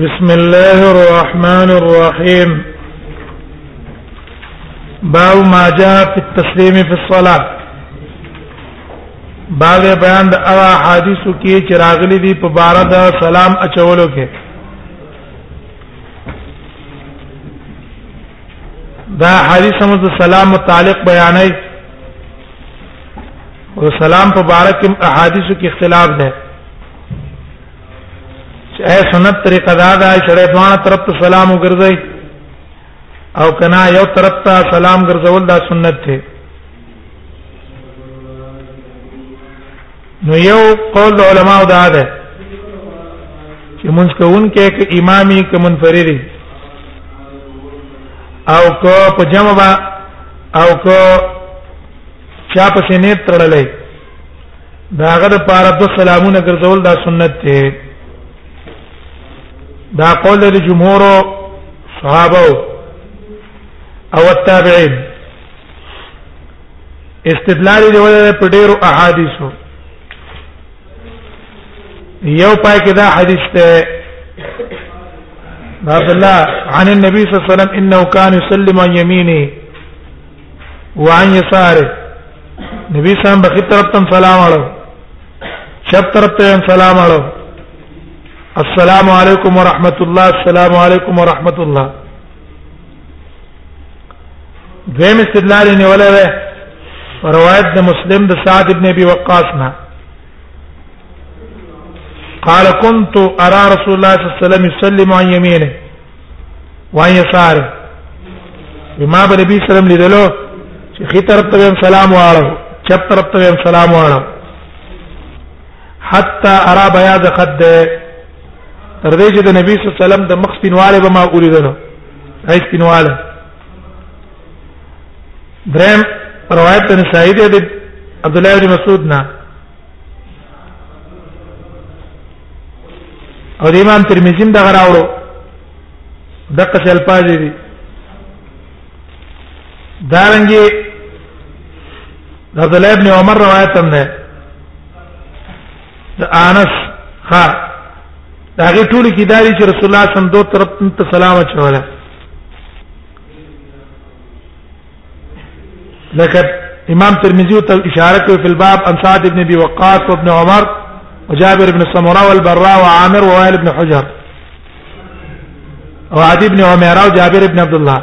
بسم الله الرحمن الرحيم باب ما جاء في التسليم في الصلاه باب بیان د اوا حدیثو کې چې راغلي دي په بار د سلام اچولو کې دا حدیث هم د سلام متعلق بیانای او سلام په باره کې احادیثو کې اختلاف ده چې اي سنت طریقه دا ده چې دوه طرف ته سلام وګرځي او کنا یو طرف ته سلام ګرځول دا سنت ده نو یو قول علماء دا ده چې مونږ کوونکې ک امامي ک منفردي او کو په جمع با او کو چا په سینې تړلې داغه د پاره د سلامونه ګرځول دا سنت دی دا قول د جمهور صحابه او التابعين استدلال دی ولې په ډیرو احادیثو یو پای کې دا حدیث ته عبد الله عن النبي صلى الله عليه وسلم انه كان يسلم عن يمينه وعن يساره نبی صلی الله علیه وسلم بخیر طرف تم سلام علیو شب طرف تم سلام علیو السلام علیکم ورحمت الله السلام علیکم ورحمت الله دویم استدلال نه ولا روایت د مسلم د سعد ابن ابي وقاص نه قال كنت ارى رسول الله صلى الله عليه وسلم يسلم عن يمينه وعن يساره بما بنبي صلى الله عليه وسلم لدلو چې خي طرف ته سلام واړو چپ طرف ته سلام واړو حتى ارى بياض خده تر دې چې د نبی صلی الله علیه وسلم د مخ سپینواله به ما ولیدل هاي سپینواله درم روایت ته نسائی دی د عبد الله بن مسعود نه او د امام ترمذی هم دا غراوړو دغه څه الفاظ دي دارنګي عبد الله ابن عمر روایت هم ده د انس ها دا غي ټول کې داري چې رسول الله صم دوه طرف ته سلام اچوله لکه امام ترمذی ته اشاره کوي په باب ان سعد ابن ابي وقاص وابن عمر وجابر بن سمره والبراء وعامر ووائل بن حجر وعدي بن عمير وجابر بن عبد الله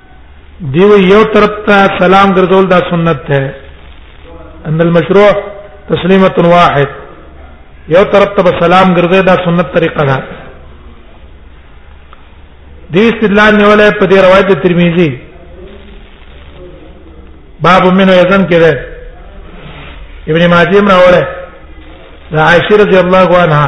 دیو یو طرف ته سلام ګرځول دا سنت ده ان المشروع تسلیمه واحد یو طرف ته سلام ګرځي دا سنت طریقه ده دې استدلال نیولای په دې روایت ترمذی باب منو یزن کې ده ابن ماجه راوړه عائشه رضی الله عنها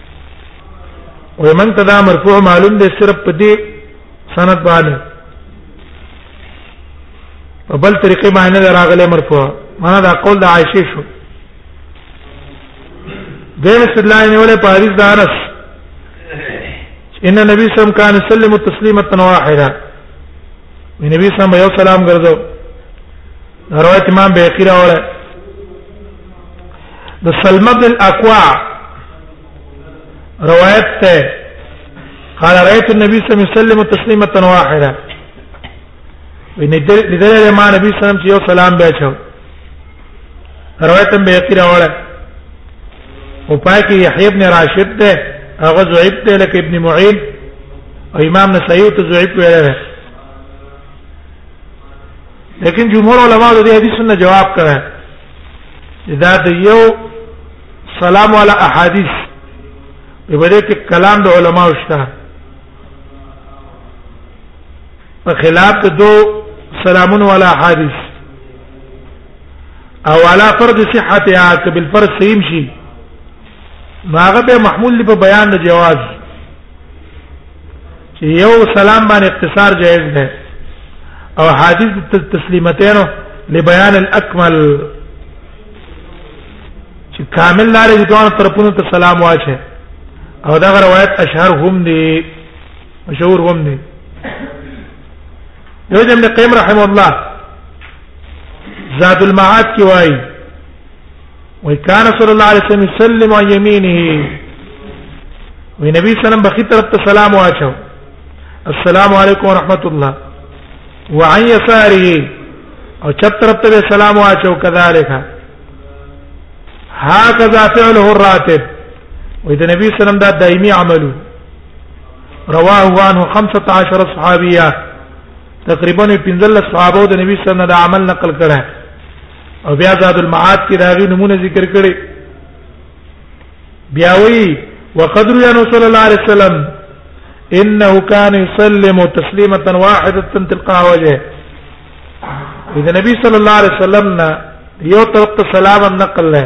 ومن تدا مرفوع معلوم دی صرف په دې سند باندې په بل طریقې باندې راغلی مرفوع معنا دا قول د عائشه شو دیم استدلال نیولې په حدیث د انس ان نبی صلی الله علیه وسلم کان سلم تسلیمه واحده نبی صلی الله علیه وسلم یو سلام ګرځاو روایت امام بیقی راوړل د سلمہ بن الاکوع روایت ته قال رايت النبي صلى الله عليه وسلم تسليمه واحده وین دغه ما نبی صلی الله علیه وسلم چې یو سلام بیا چاو روایت به یې راوړل او پای کې یحیی ابن راشد ده هغه ضعیف ده لکه ابن معین او امام نسائی ته ضعیف ویل ده لیکن جمهور علما د دې حدیث نه جواب کړه دا د یو سلام علی احادیث په بده کې کلام د علماو شته په خلاف د دو سلامون ولا حادث او على فرض صحتها کبل فرض سیم شي ماغه به محمول په بیان د جواز چې یو سلام باندې اختصار جائز ده او حدیث تسلیمتینو لبیان الاکمل چې کامل لارې د دوه طرفونو ته سلام واچي او دا روایت اشهر هم دي مشهور هم دي یو جمع قیم رحم الله زاد المعاد کی وای وای کان صلی الله علیه وسلم سلم عن یمینه وی نبی سلام بخی طرف ته سلام واچو السلام علیکم ورحمت الله وعن يساره او چپ طرف ته سلام واچو كذلك هكذا فعله الراتب وې د نبی سلام دا دایمي عملو رواه عنه 15 صحابيه تقریبا 15 صحابه د نبی سلام دا عمل نقل کړه او بیا زاد المعاد کې راغی نمونه ذکر کړي بیا وی وقدر یا رسول الله علیه وسلم انه كان يسلم تسليمه واحده تلقى وجهه اذا النبي صلى الله عليه وسلم یو طرف ته سلام نقل له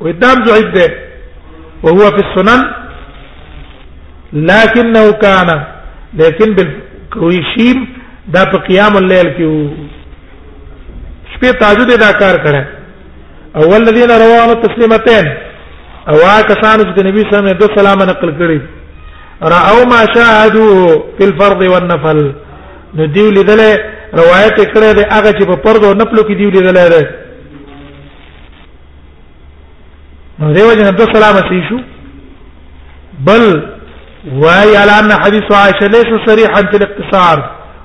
ويدام ضعيف ده وهو في السنن لكنه كان لكن بالكويشيم دا په قيام الليل کې شپې تاجد دا کار کړه اول الذين رواه تسليمتين او کسان چې نبی صلی الله علیه وسلم سلام نقل کړي راو ما شاهدوا في الفرض والنفل نو دیو لیدل روایت کړه د هغه چې په فرض او نفل کې دیو لیدل نو دیو جن عبد السلام شو بل وای على ان حديث عائشه ليس صريحا في الاقتصار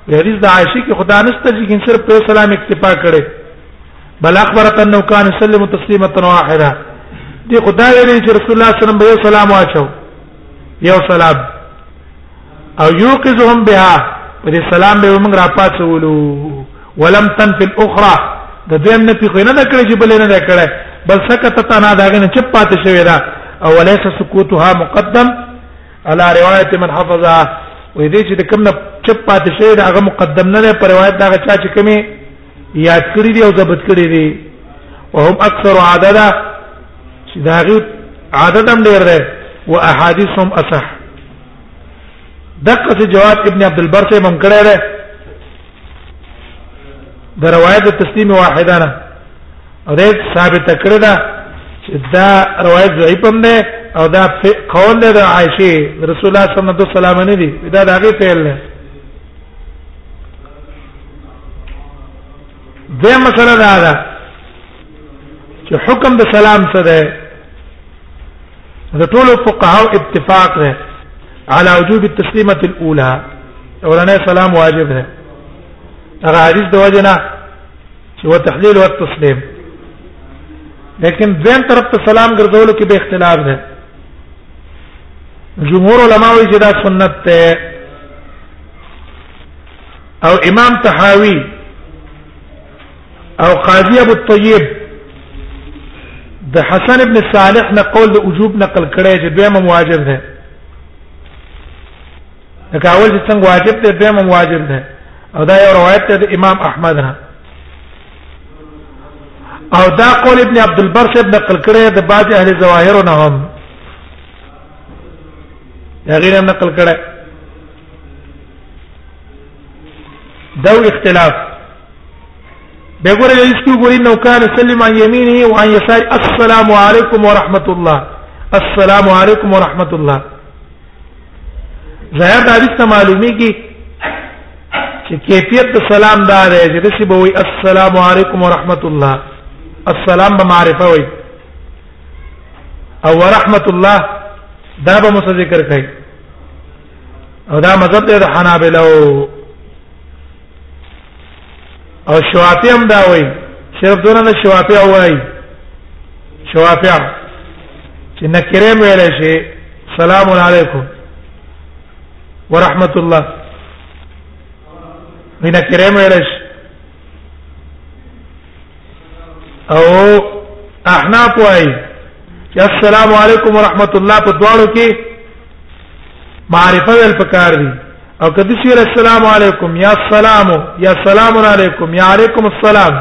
حدیث د عائشه کې خدا نشته چې کین صرف په سلام اکتفا کړي بل اخبرت انه كان يسلم تسليمه واحده دي خدای ویلي چې رسول الله صلی الله علیه وسلم به سلام واچو یو سلام او یوقظهم بها په دې سلام به موږ را پاتولو ولم تنفي الاخرى د دویم نه پیخو نه کړی چې بل نه کړی بل سکت تنا داګه نه چپ پاتې شوی دا او وليس سکوتها مقدم على روایت من حفظها وې دې چې د کوم نه چپ پاتې شوی دا هغه مقدم نه پر روایت دا چا چې کومه یاد کړی دی او ضبط کړی دی وهم اکثر عددا چې دا غي عادت هم ډیر دی او احادیث هم اصح دغه څه جواب ابن عبد البر ته مم کړی دی د روایت تسلیم واحدانه او دا ثابت کړی دا چې دا روایت ضعیف هم دی او دا قول دی د عائشه رسول الله صلی الله علیه وسلم نه دی دا د هغه فعل نه دې مسله دا ده چې حکم د سلام څه ده د ټول فقهاو اتفاق ده على وجوب التسليمه الاولى اولنې سلام واجب ده هغه حدیث د وجنه چې هو تحلیل او تسلیم لیکن ځین طرف ته سلام ګرځولو کې به اختلاف ده جمهور علما وایي چې دا سنت ده او امام تحاوی او قاضی ابو الطيب د حسن ابن صالح نه قول د وجوب نقل کړي چې دویم واجب ده دا کاول چې څنګه واجب ده دویم واجب ده او دا یو روایت ده امام احمد نه او دا قول ابن عبد البر صاحب نقل کړي د بعض اهل ظواهر نه هم دا غیر نقل کړي دا اختلاف به ګوره یو اسکو ګوري نو کان سلم عن يمينه وعن يساره السلام عليكم ورحمه الله السلام عليكم ورحمه الله ظاهر د حدیث ته معلومیږي چې کیفیت د سلام دا دی چې د سی بوي السلام علیکم ورحمت الله السلام به معرفه وي او ورحمت الله دا به مو ذکر کوي او دا مذهب دی د حنابلو او شوافی هم دا وایي شرف دونه نه شوافی وایي شوافی چې نکره ویل شي سلام علیکم ورحمت الله وینا کریم ویلش او احناف وای السلام علیکم ورحمت الله په دواړو کې معرفه ول پکار دي او کدی شوی السلام علیکم یا السلام یا سلام علیکم یا علیکم السلام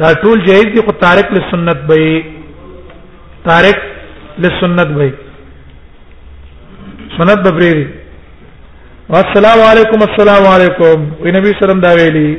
دا ټول جایز دي خو تارک لسنت به تارک لسنت به سنت به پریری السلام علیکم السلام علیکم وی نبی سلام دا ویلی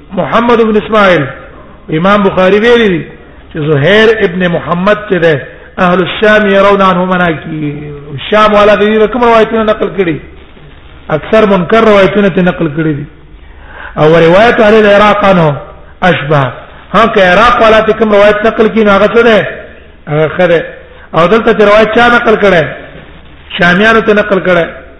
محمد ابن اسماعیل امام بخاری ویلي دي چې زهير ابن محمد چې ده اهل الشام يرون عنه مناكي الشام ولا غيره کوم روایتونه نقل کړي اکثر منکر روایتونه ته نقل کړي دي او روایت اهل العراق عنه اشبه ها که عراق ولا ته کوم روایت نقل کړي هغه څه ده هغه خره او دلته روایت چا نقل کړي شامیانو ته نقل کړي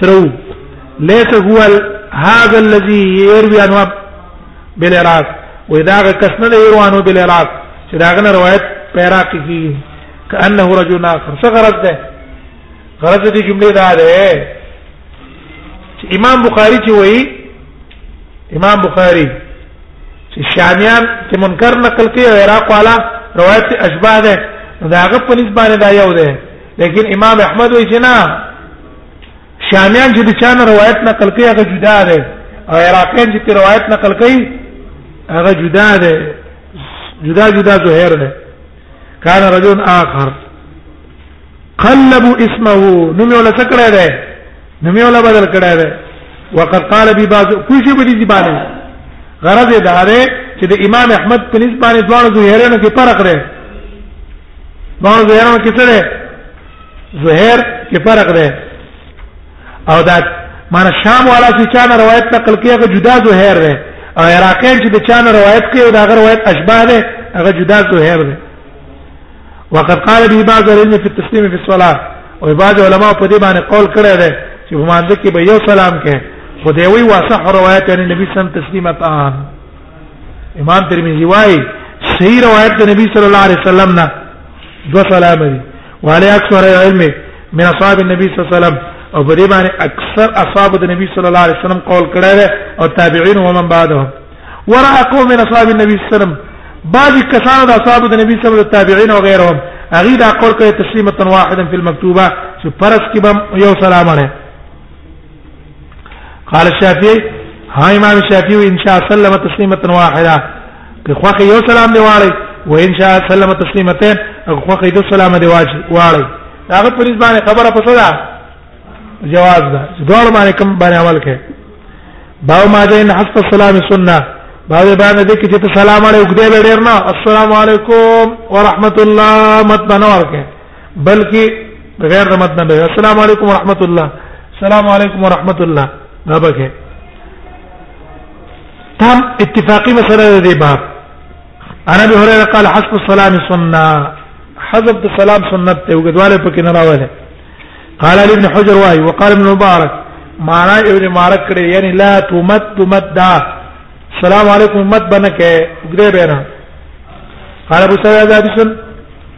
سرو ليس هو هذا الذي يروي عنه بالعراق واذا کس نه يروي عنه بالعراق چې داغه نه روایت په عراق کې کانه رجل اخر څه غرض ده غرض دې جمله دا ده چې امام بخاری چې وایي امام بخاری چې شامیان چې منکر نقل کوي عراق والا روایت اشباه ده داغه په نسبت باندې دا یو ده لیکن امام احمد وایي چې نه شامیان چې د چانه روایت نقل کوي هغه جدا ده او عراقیان چې روایت نقل کوي هغه جدا ده جدا جدا زهیر ده کان رجل آخر قلبوا اسمه نوم ولا سکړه ده نوم ولا بدل کړه ده وقد قال بي بعض کوم شي بدی زبانه غرض ده چې د امام احمد په نسبت باندې دواړو زهیرانو کې فرق ده ما زهران کې سره زهر کې فرق دی او دا معنی شام والا چې چا روایت نقل کوي هغه جدا زهر دی او عراقین چې د چا روایت کوي او دا روایت اشباه دی هغه جدا زهر دی وقد قال به بعض العلم في التسليم في الصلاه او بعض علما په دې باندې قول کړی دی چې په مانځ کې به یو سلام کوي خدای وی واسه روایت یعنی نبی سم تسلیمتان امام ترمذی وايي صحیح روایت د نبی صلی الله علیه وسلم نه دو سلام دي وعلى اکثر علم من اصحاب النبي صلی الله علیه وسلم او په دې باندې اکثر اصحاب د نبی صلی الله علیه وسلم قول کړه او تابعین او من بعدهم ورا قوم من اصحاب النبي صلی الله علیه وسلم بعض کسان د اصحاب د نبی صلی الله علیه وسلم تابعین او غیرهم اغي دا قول کوي تسلیمه واحده فی المکتوبه چې فرض کې به یو سلام نه قال الشافعي ها امام الشافعي ان شاء سلم تسليمه واحده که خوخه یو سلام دی واړی و ان شاء سلم تسلیمتين او خوخه دو سلام دی واړی هغه پولیس باندې خبره پسه ده جواز ده دوړ باندې کوم باندې عمل کوي باو ما ده ان حسب السلام سنه باو باندې دې کې چې سلام علیکم دې ډیر نه السلام علیکم ورحمت الله مت بنور کې بلکې غیر د متن به السلام علیکم ورحمت الله السلام علیکم ورحمت الله دا بګه تام اتفاقی مسله دی باب انا ابي هريره قال حسب السلام سنه حذف السلام سنت ته وګدواله پکې نه راوړل قال ابن حجر واي وقال ابن مبارك معنا ابن مبارک کړي یعنی لا تمد مد السلام علیکم مد بنکه وګړي بیره قال ابو سعيد حدیث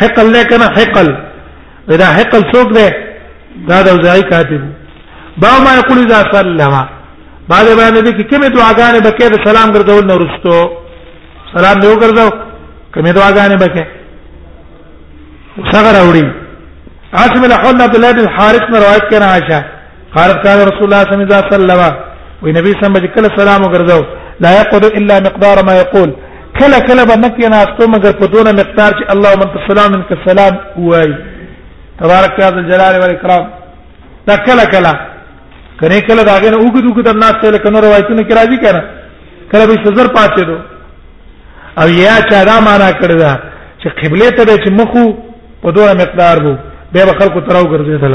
حقل له کنه حقل دا حقل څوک دی دا د اوزاعي کاتب با ما یقول اذا سلم بعد باندې دې کې کومه دعاګانې بکې د سلام ګرځول نه ورستو سلام دی وګرځاو کومه دعاګانې بکې څنګه راوړي عاصم الحول عبد الله بن حارث نے روایت کنا عائشہ قال كان رسول الله صلى الله عليه وسلم وي نبی صلی الله علیه وسلم کله سلام وګرځاو لا يقض الا مقدار ما يقول کله کله به نکې نه استو مگر په دونه مقدار چې اللهم انت السلام منك السلام وای تبارك يا ذا الجلال والاكرام دا کله کله کنه کله دا غنه وګد وګد الناس ته لکه نور روایتونه کې راځي کنه کله به سزر پاتې دو او یا چا دا معنا کړی دا چې قبله ته چې مخو په دوه مقدار وو به خلکو تراو ګرځیدل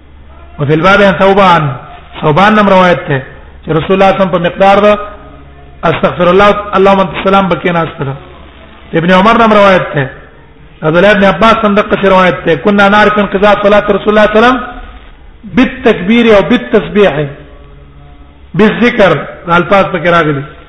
او فی الباب عن ثوبان ثوبان نم روایت ته چې رسول الله صم په مقدار دا استغفر الله اللهم انت السلام بکینا استر ابن عمر نم روایت ته عبد الله ابن عباس نم دغه روایت ته كنا نعرف انقضاء صلاه رسول الله صلی الله علیه وسلم بالتکبیر او بالتسبیح بالذکر الفاظ پکې راغلي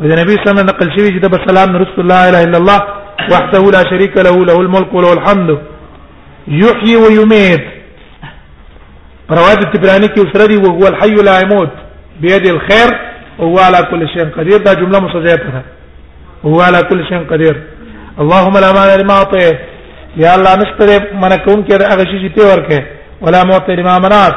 واذا النبي صلى الله عليه وسلم نقل شيء جدا بالسلام رسول لا اله الا الله وحده لا شريك له له الملك وله الحمد يحيي ويميت رواه التبراني كي وسردي وهو الحي لا يموت بيد الخير وهو على كل شيء قدير ده جمله مستجابه هو على كل شيء قدير اللهم لا مانع لما اعطيت يا الله نشتري من كون کې هغه شي چې ته ورکې ولا معطي لما منعت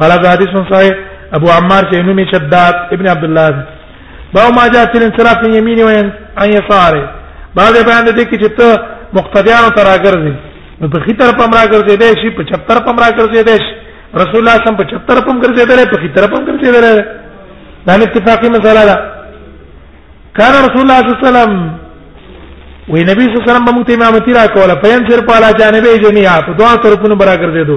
قال هذا حديث صحيح ابو عمار چې نومي شداد ابن عبد الله باو ما جاء في الانصراف من يمينه وين ان يساره بعد بیان دې کې چې ته مقتدیان تر راګرځي نو په خي طرف امر راګرځي دې شي په 70 طرف امر راګرځي دې شي رسول الله صم په 70 طرف امر ګرځي دې په خي طرف امر ګرځي دې دا نه اتفاقی مسله ده کار رسول الله صلی الله علیه وسلم وی نبی صلی الله علیه وسلم به موږ ته امامتی را کوله پین سر په علا جانبې جميعا په دوه طرفونو برابر ګرځېدو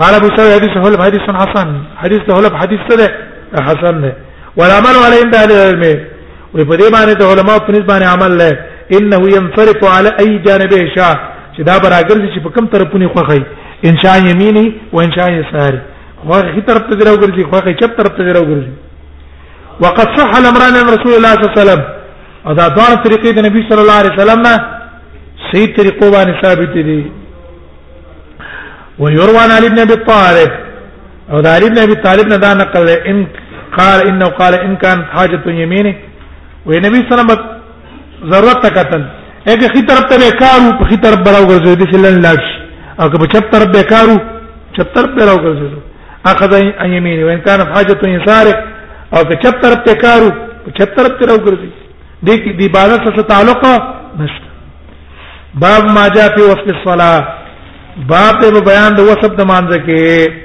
قال ابو سعيد حديث هو حديث حسن حديث ته هو حديث ده حسن ده والعمل عليه عند اهل العلم وي په دې باندې د علماء په نسبت باندې عمل له انه ينصرف على اي جانب شاء چې دا براګرځي چې په کوم طرفونه خوخی ان شاء يميني وان شاء يساري خوخی طرف ته دراو ګرځي خوخی چپ طرف ته دراو ګرځي وقد صح الامران من رسول الله صلى الله عليه وسلم او دا دوه طریقې د نبی صلی الله علیه وسلم نه صحیح طریقو باندې ثابت دي ويروان علي بن ابي طالب او دا علي بن ابي طالب نه دا نقل ان قال انه قال ان كان حاجه يمينه ونبي صلى الله عليه وسلم ضرورت تکتل اګه خي طرف ته کارو په خي طرف براو ګرځي د شلن لاش او په چپ طرف به کارو چپ طرف براو ګرځي اخذ ان يمينه وان كان حاجه يساره او په چپ طرف ته کارو په چپ طرف ته راو ګرځي دې کې د عبادت سره تعلق نشته باب ما جاء في وصف الصلاه باب په بیان د وصف د مانځ کې